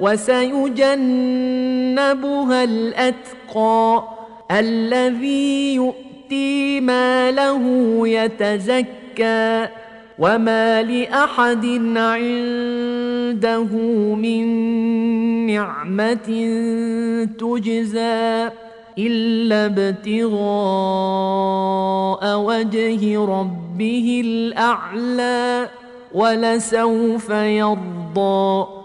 وسيجنبها الأتقى الذي يؤتي ماله يتزكى وما لأحد عنده من نعمة تجزى إلا ابتغاء وجه ربه الأعلى ولسوف يرضى